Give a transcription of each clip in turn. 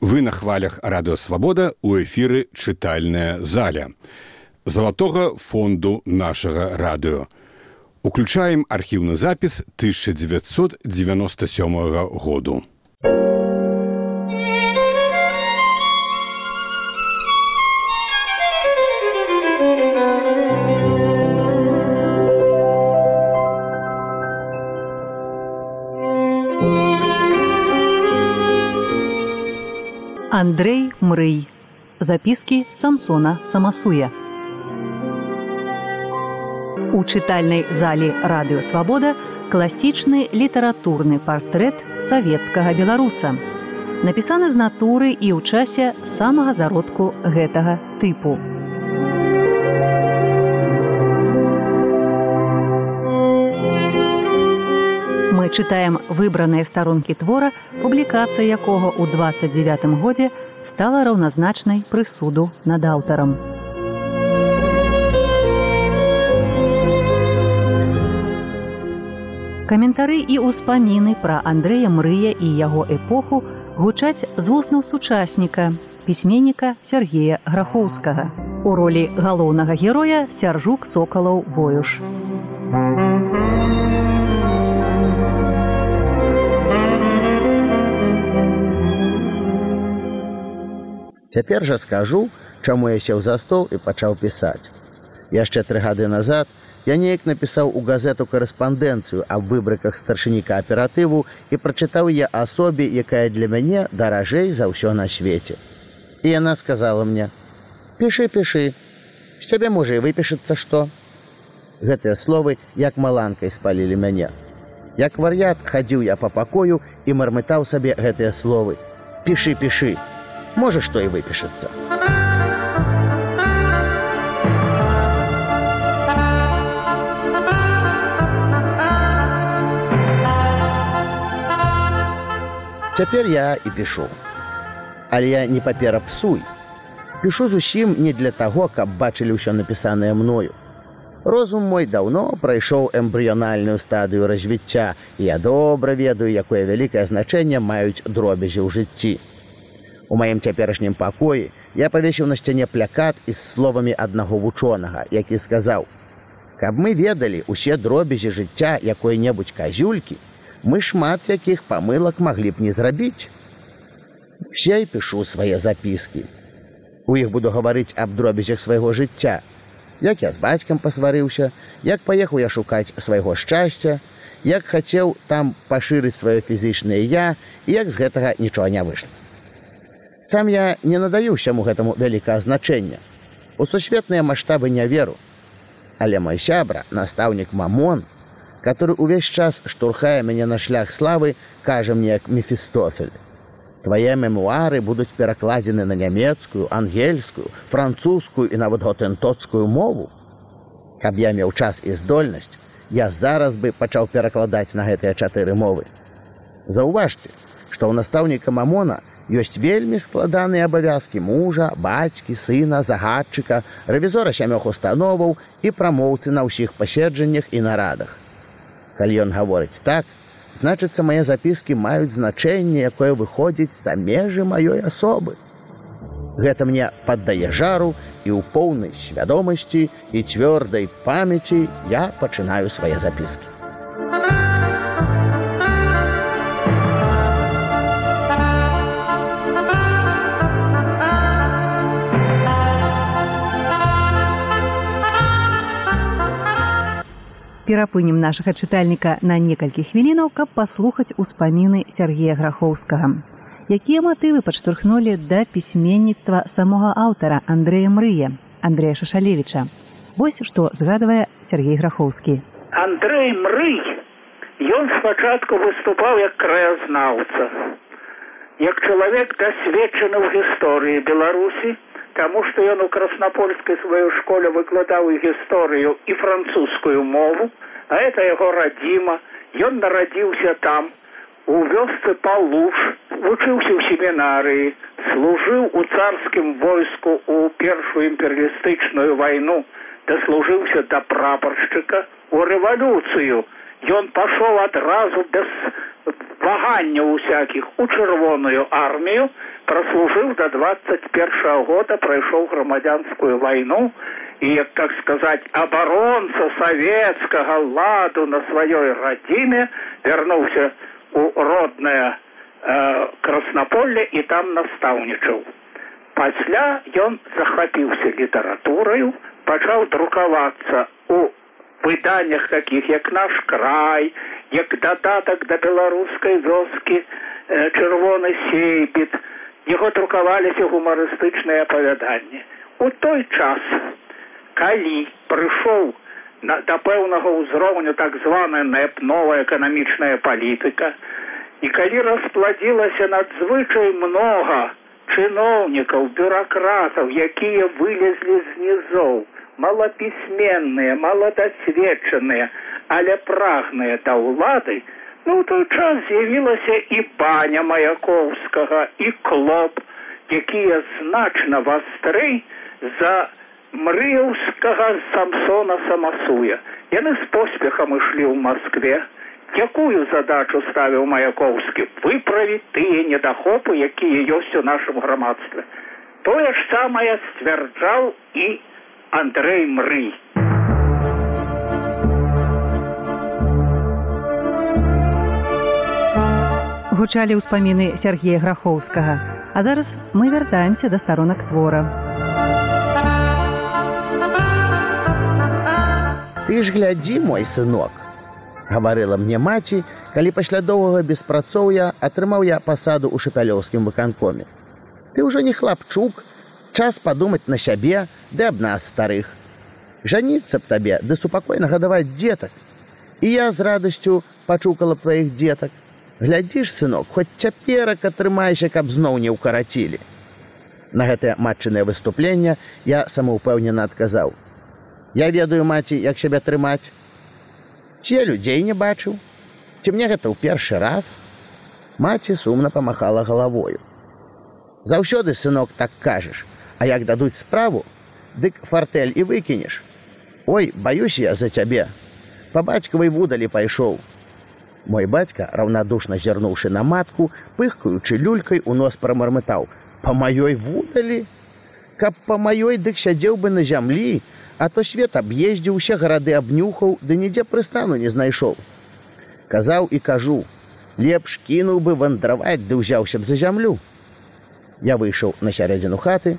Вы на хвалях радыёвабода у эфіры чытальная заля залатога фонду нашага радыё. Уключаем архіўны запіс 1997 году. Андрей Мрый. Записки Самсона Самасуя. У чытальнай залі радыёвабода класічны літаратурны партрэт савецкага беларуса. Напісаны з натуры і ў часе самага зародку гэтага тыпу. Мы чытаем выбраныя старонкі твора, публікацыя якога ў 29 годзе стала раўназначнай прысуду над аўтарам. Каментары і ўспаміны пра Андрэя Мрыя і яго эпоху гучаць з вуснаў сучасніка, пісьменніка Сергея Грахоўскага. У ролі галоўнага героя сяржук сокалаў воюш. Цяпер жа скажу, чаму я сеў за стол і пачаў пісаць. Яшчэ тры гады назад я неяк напісаў у газету корэспандэнцыю аб выбрыках старшыні кааператыву і прачытаў я асобе, якая для мяне даражэй за ўсё на свеце. І яна сказала мне: « Пішы, пішы, з цябе можа і выпішыцца што. Гэтыя словы як маланкай спалілі мяне. Як вар'ят хадзіў я па пакою і мармытаў сабе гэтыя словы: « Пішы, пішы, можа што і выпішацца. Цяпер я і пішу. Але я не папера псуй. Пішу зусім не для таго, каб бачылі ўсё напісанае мною. Розум мой даўно прайшоў эмбрыянальную стадыю развіцця, і я добра ведаю, якое вялікае значэнне маюць дробязі ў жыцці. У маім цяперашнім пакоі я павесіў на сцяне плякат і з словамі аднаго вучонага, які сказаў: « Каб мы ведалі усе дробязі жыцця якой-небудзь казюлькі, мы шмат якіх памылак маглі б не зрабіць. Все і пішу свае запіскі. У іх буду гаварыць аб дробязях свайго жыцця, як я з бацькам пасварыўся, як паехаў я шукаць свайго шчасця, як хацеў там пашырыць сваё фізычнае я і як з гэтага нічога не выйшла. Сам я не надаю ўсяму гэтаму вялікае значэння. У сусветныя маштабы не веру. Але мой сябра, настаўнік Мамон, который увесь час штурхае мяне на шлях славы, кажа мне як мефістофель. Твае мемуары будуць перакладзены на нямецкую, ангельскую, французскую і нават готэнтоцкую мову. Каб я меў час і здольнасць, я зараз бы пачаў перакладаць на гэтыя чатыры мовы. Заўважце, што ў настаўніка Мамона, ёсць вельмі складаныя абавязкі мужа, бацькі, сына, загадчыка, рэвізора сямёх установаў і прамоўцы на ўсіх паседжаннях і нарадах. Калі ён гаворыць так, значыцца мае запіскі маюць значэнне, якое выходзіць за межы маёй асобы. Гэта мне паддае жару і ў поўнай свядомасці і цвёрдай памяці я пачынаю свае запіскі. Перапынем нашага чытальніка на некалькі хвілінаў, каб паслухаць успаміны Сергея Грахоўскага. Якія матывы падштурхнулі да пісьменніцтва самога аўтара Андрэя Мрыя, Андрэя Шашалевіча. Вось што згадвае Сергей Грахоўскі. Андрэй Мрый Ён спачатку выступаў як краязнаўца. Як чалавек дасведчаны ў гісторыі Беларусі, Таму што ён у краснапольскай сваёй школе выкладаў і гісторыю і французскую мову, а это яго радзіма, Ён нарадзіўся там, у вёсцы палуш, вучыўся ў семінарыі, служыў у царскім войску ў першую імперыялістычную вайну, даслужыўся да прапаршчыка у рэвалюцыю. Ён пашоў адразу без ваганняў усякіх у чырвоную армію праслужыў до двадцать першего года прайшоў грамадзянскую вайну і як так сказаць абаронца савецкага ладу на сваёй радзіме вярнуўся у роднае э, краснаполле і там настаўнічаў. Пасля ён захапіўся літаратураю пачаў друкавацца у выданнях такіх як наш край як дадатак да беларускай вёскі э, чырвоны сейбіт яго друкаваліся гумарыстычныя апавяданні у той час калі прыйшоў на да пэўнага ўзроўню так званая нэп новая эканамічная палітыка і калі распладзілася надзвычай многа чыноўнікаў бюракратаў якія вылезлі з нізоў малапісьменныя маладасведчаныя але прагныя да ўлады ну ў той час з'явілася і баня маяковскага і клоп якія значна вастрэй за мрыўскага самсона самасуя. Яны з поспехам ішлі ў москве якую задачу ставіў маяковскі выправіць тыя недахопы якія ёсць у нашым грамадстве. Тое ж самае сцвярджаў і андрей мрый гучалі ўспаміны сергея грахоўскага. А зараз мы вяртаемся да старонак твора. Ты ж глядзі мой сынок гаварыла мне маці калі пасля доўгага беспрацоўя атрымаў я пасаду ў шапялёўскім выканкоме. Ты ўжо не хлапчук час падумаць на сябе ды аб нас старых. Жаніцца б табе ды супакойна гадаваць дзетак. І я з радасцю пачукала б тваіх дзетак глядзіш сынок хоць цяперак атрымайся каб зноў не ўкарацілі на гэтае матчынае выступленне я самаўпэўнена адказаў Я ведаю маці, як сябе трымаць. Ці людзей не бачыў, ці мне гэта ў першы раз. Маці сумна памахала галавою. Заўсёды сынок так кажаш, а як дадуць справу, дык фартэль і выкінеш. Ой, баюсь я за цябе. Па бацькавай вудалі пайшоў. Мой бацька, раўнадушна зірнуўшы на матку, пыхкаючы люлькай у нос прамармытаў: « Па маёй вудалі, Каб па маёй дык сядзеў бы на зямлі, а то свет аб'ездзіў усе гарады абнюхаў ды нідзе прыстану не знайшоў казаў і кажу лепш кінуў бы вандраваць ды ўзяўся б за зямлю я выйшаў на сярэдзіну хаты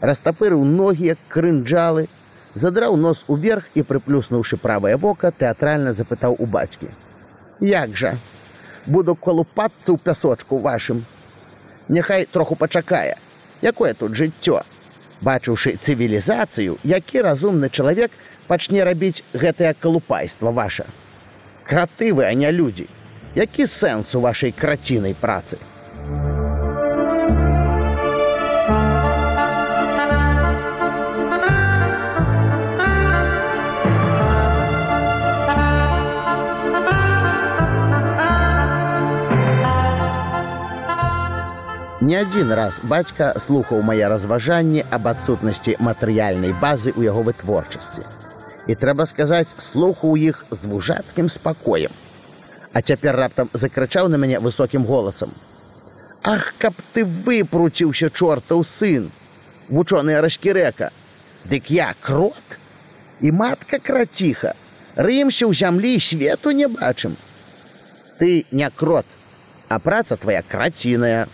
растапырыў ногі як крынджалы задраў нос уверх і прыплюснуўшы правае вока тэатральна запытаў у бацькі як жа? Буду колупацца ў пясочку вашым. Няхай троху пачакае. Якое тут жыццё? Бачыўшы цывілізацыю які разумны чалавек пачне рабіць гэтае калупайства ваша. Краты вы а не людзі. Які сэнс у вашай крацінай працы Не адзін раз бацька слухаў мае разважанні аб адсутнасці матэрыяльнай базы ў яго вытворчасці. І трэба сказаць, слухаў іх з вужацкім спакоем. А цяпер раптам закрычаў на мяне высокім голасам: « Ах, каб ты выпруціўся чортаў сын, вучоны рашкірэка, Дык я крот і матка краціха, рымся ў зямлі свету не бачым. Ты не крот, а праца твоя краціная,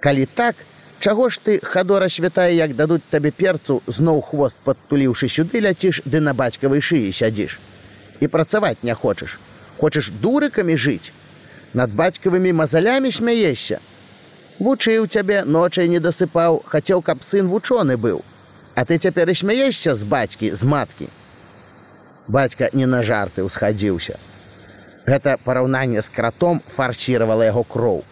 калі так чаго ж ты хадора святая як дадуць табе перцу зноў хвост падтуліўшы сюды ляціш ды на бацькавай шыі сядзіш? І працаваць не хочаш. Хочаш дурыкамі жыць? Над бацькавымі мазалямі смяешся? Вучыў цябе ночай не дасыпаў хацеў каб сын вучоны быў. А ты цяпер і смяешся з бацькі з маткі? Бацька не на жарты ўсхадзіўся. Гэта параўнанне з кратом фарчіравала яго кроў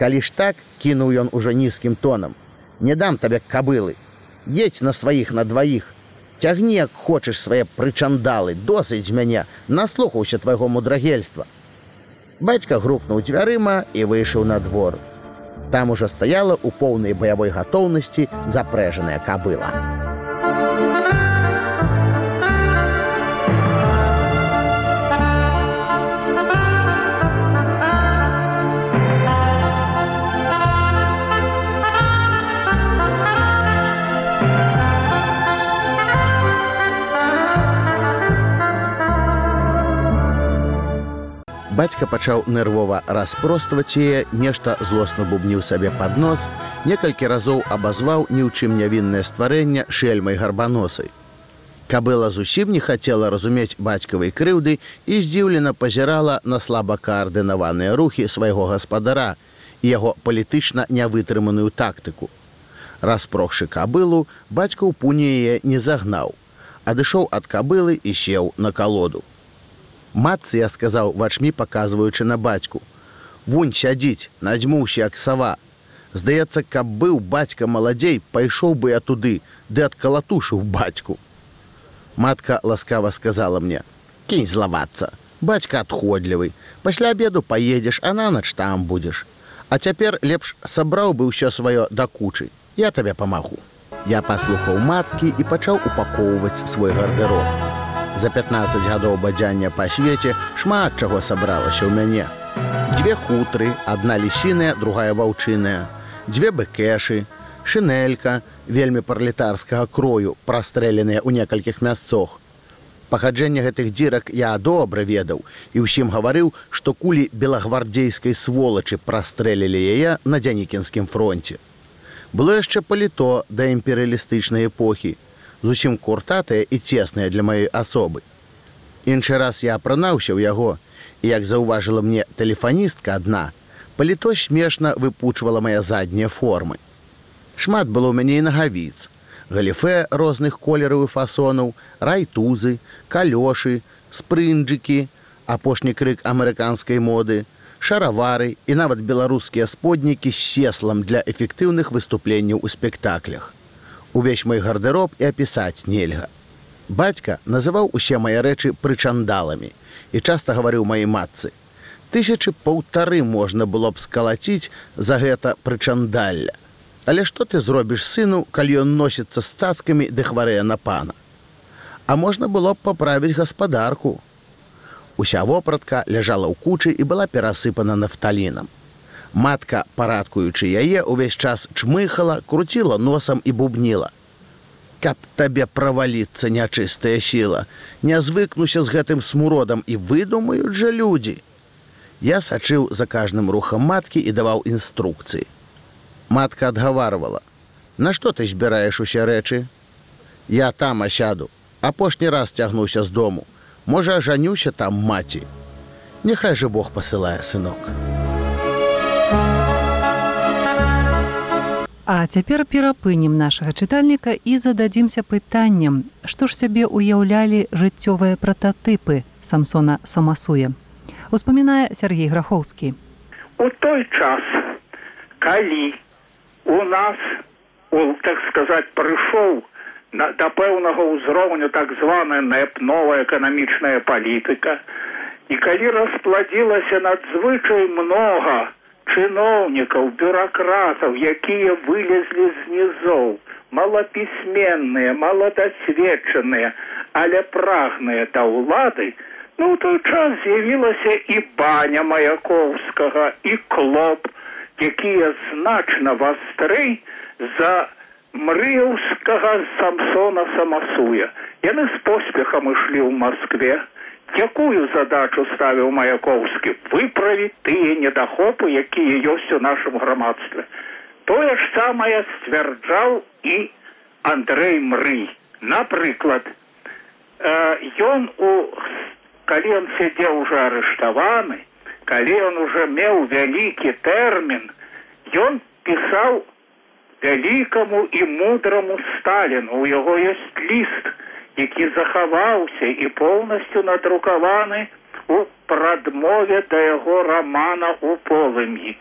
калі ж так кінуў ён ужо нізкім тонам. Не дам табе кабылы. Едь на сваіх на дваіх. Цягні як хочаш свае прычандалы. Досыць мяне. Наслухаўся твайго мудрагельства бацька грукнуў дзвярыма і выйшаў на двор. Там ужо стаяла ў поўнай баявой гатоўнасці запрэжаная кабыла Бацька пачаў нервова распростваць яе, нешта злосна бубніў сабе пад нос, некалькі разоў абазваў ні ў чым нявіннае стварэнне шельмай гарбаносай. Кабыла зусім не хацела разумець бацькавай крыўды і здзіўлена пазірала на слаба каардынаваныя рухі свайго гаспадара і яго палітычна нявытрыманую тактыку. Распрохшы кабылу, бацька ў пуні яе не загнаў, адышоў ад кабылы і сеў на калоду. Матцы я сказаў вачмі паказваючы на бацьку. Вунь сядзіць, надзьмуўся як сава. Здаецца, каб быў бацька маладзей, пайшоў бы я туды, ды адкалатушыў бацьку. Матка ласкава сказала мне: « Кінь злавацца. Бацька адходлівы. Пасля обеду паедзеш, а нанач там будзеш. А цяпер лепш сабраў бы ўсё сваё да кучы. Я табе памагу. Я паслухаў маткі і пачаў упакоўваць свой гардэрок. За 15 гадоў бадзяння па свеце шмат чаго сабралася ў мяне. Дзве хутры, адна лісіная, другая ваўчыная, дзве бэкэшы, шынелька, вельмі пралетарскага крою, прастрэленыя ў некалькіх мясцох. Пахаджэнне гэтых дзірак я добра ведаў і ўсім гаварыў, што кулі белагвардзейскай сволачы прастрэлілі яе на дзянікінскім фронте. Было яшчэ паліто да імперыялістычнай эпохі, зусім куртатая і цесная для маёй асобы. Іншы раз я апранаўся ў яго, і як заўважыла мне тэлефаністка адна, паліто смешна выпучвала мае заднія формы. Шмат было ў мяне і нагавіц, галіфе розных колераў і фасонаў, райтузы, калёшы, спрынджыкі, апошні крык амерыканскай моды, шаравары і нават беларускія споднікі з сеслам для эфектыўных выступленняў у спектаклях увесь мой гардероб і апісаць нельга. Бацька называў усе мае рэчы прычандаламі і часта гаварыў маёй матцы. Тысячы паўтары можна было б скалаціць за гэта прычандалля. Але што ты зробіш сыну, калі ён носіцца з цацкамі ды хварэя на пана. А можна было б паправіць гаспадарку. Уся вопратка ляжала ў кучы і была перасыпана нафталінам. Матка, парадкуючы яе, увесь час чмыхала, круціла носам і бубніла. Каб табе праваліцца нячыстая сіла, не звыкнуся з гэтым смуродам і выдумаюць жа людзі. Я сачыў за кажным рухам маткі і даваў інструкцыі. Матка адгаварвала: « Нашто ты збіраеш усе рэчы? Я там асяду, апошні раз цягнуўся з дому. Можа, жанюся там маці. Няхай жа Бог пасылае сынок. А цяпер перапынем нашага чытальніка і зададзімся пытаннем, што ж сябе ўяўлялі жыццёвыя прататыпы самсона самасуе. Успамінае Сергей Грахоўскі. У той час, калі у нас у, так сказаць прыйшоў на, да пэўнага ўзроўню так званая нэп новая эканамічная палітыка, і калі распладзілася надзвычай многа, чыноўнікаў бюракратаў якія вылезлі з нізоў малапісьменныя маладасведчаныя але прагныя да ўлады ну той час з'явілася і баня маяковскага і клоп якія значна вастрэй за мрыўскага самсона самасуя. Яны з поспехам ішлі ў москве якую задачу ставіў маяковскі выправіць тыя недахопы якія ёсць у нашым грамадстве тое ж самае сцвярджаў і андрей мрый. Напрыклад ён у калі он сядзеў уже арыштаваны калі он уже меў вялікі тэрмін ён пісаў вялікаму і мудраму сталіну у яго ёсць ліст які захаваўся і поўнасцю надрукаваны у прадмове да яго рамана у полымі.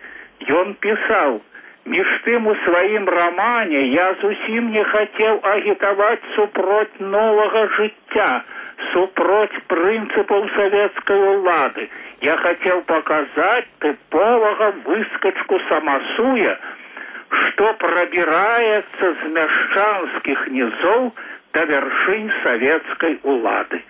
Ён пісаў: між тым у сваім рамане я зусім не хацеў агітаваць супроць новага жыцця, супроць прынцыпаў савецкай улады. Я хацеў паказаць тыповага выскачку самасуя, што прабіраецца з мяшчанскіх нізоў, да вяршынь савецкай улады.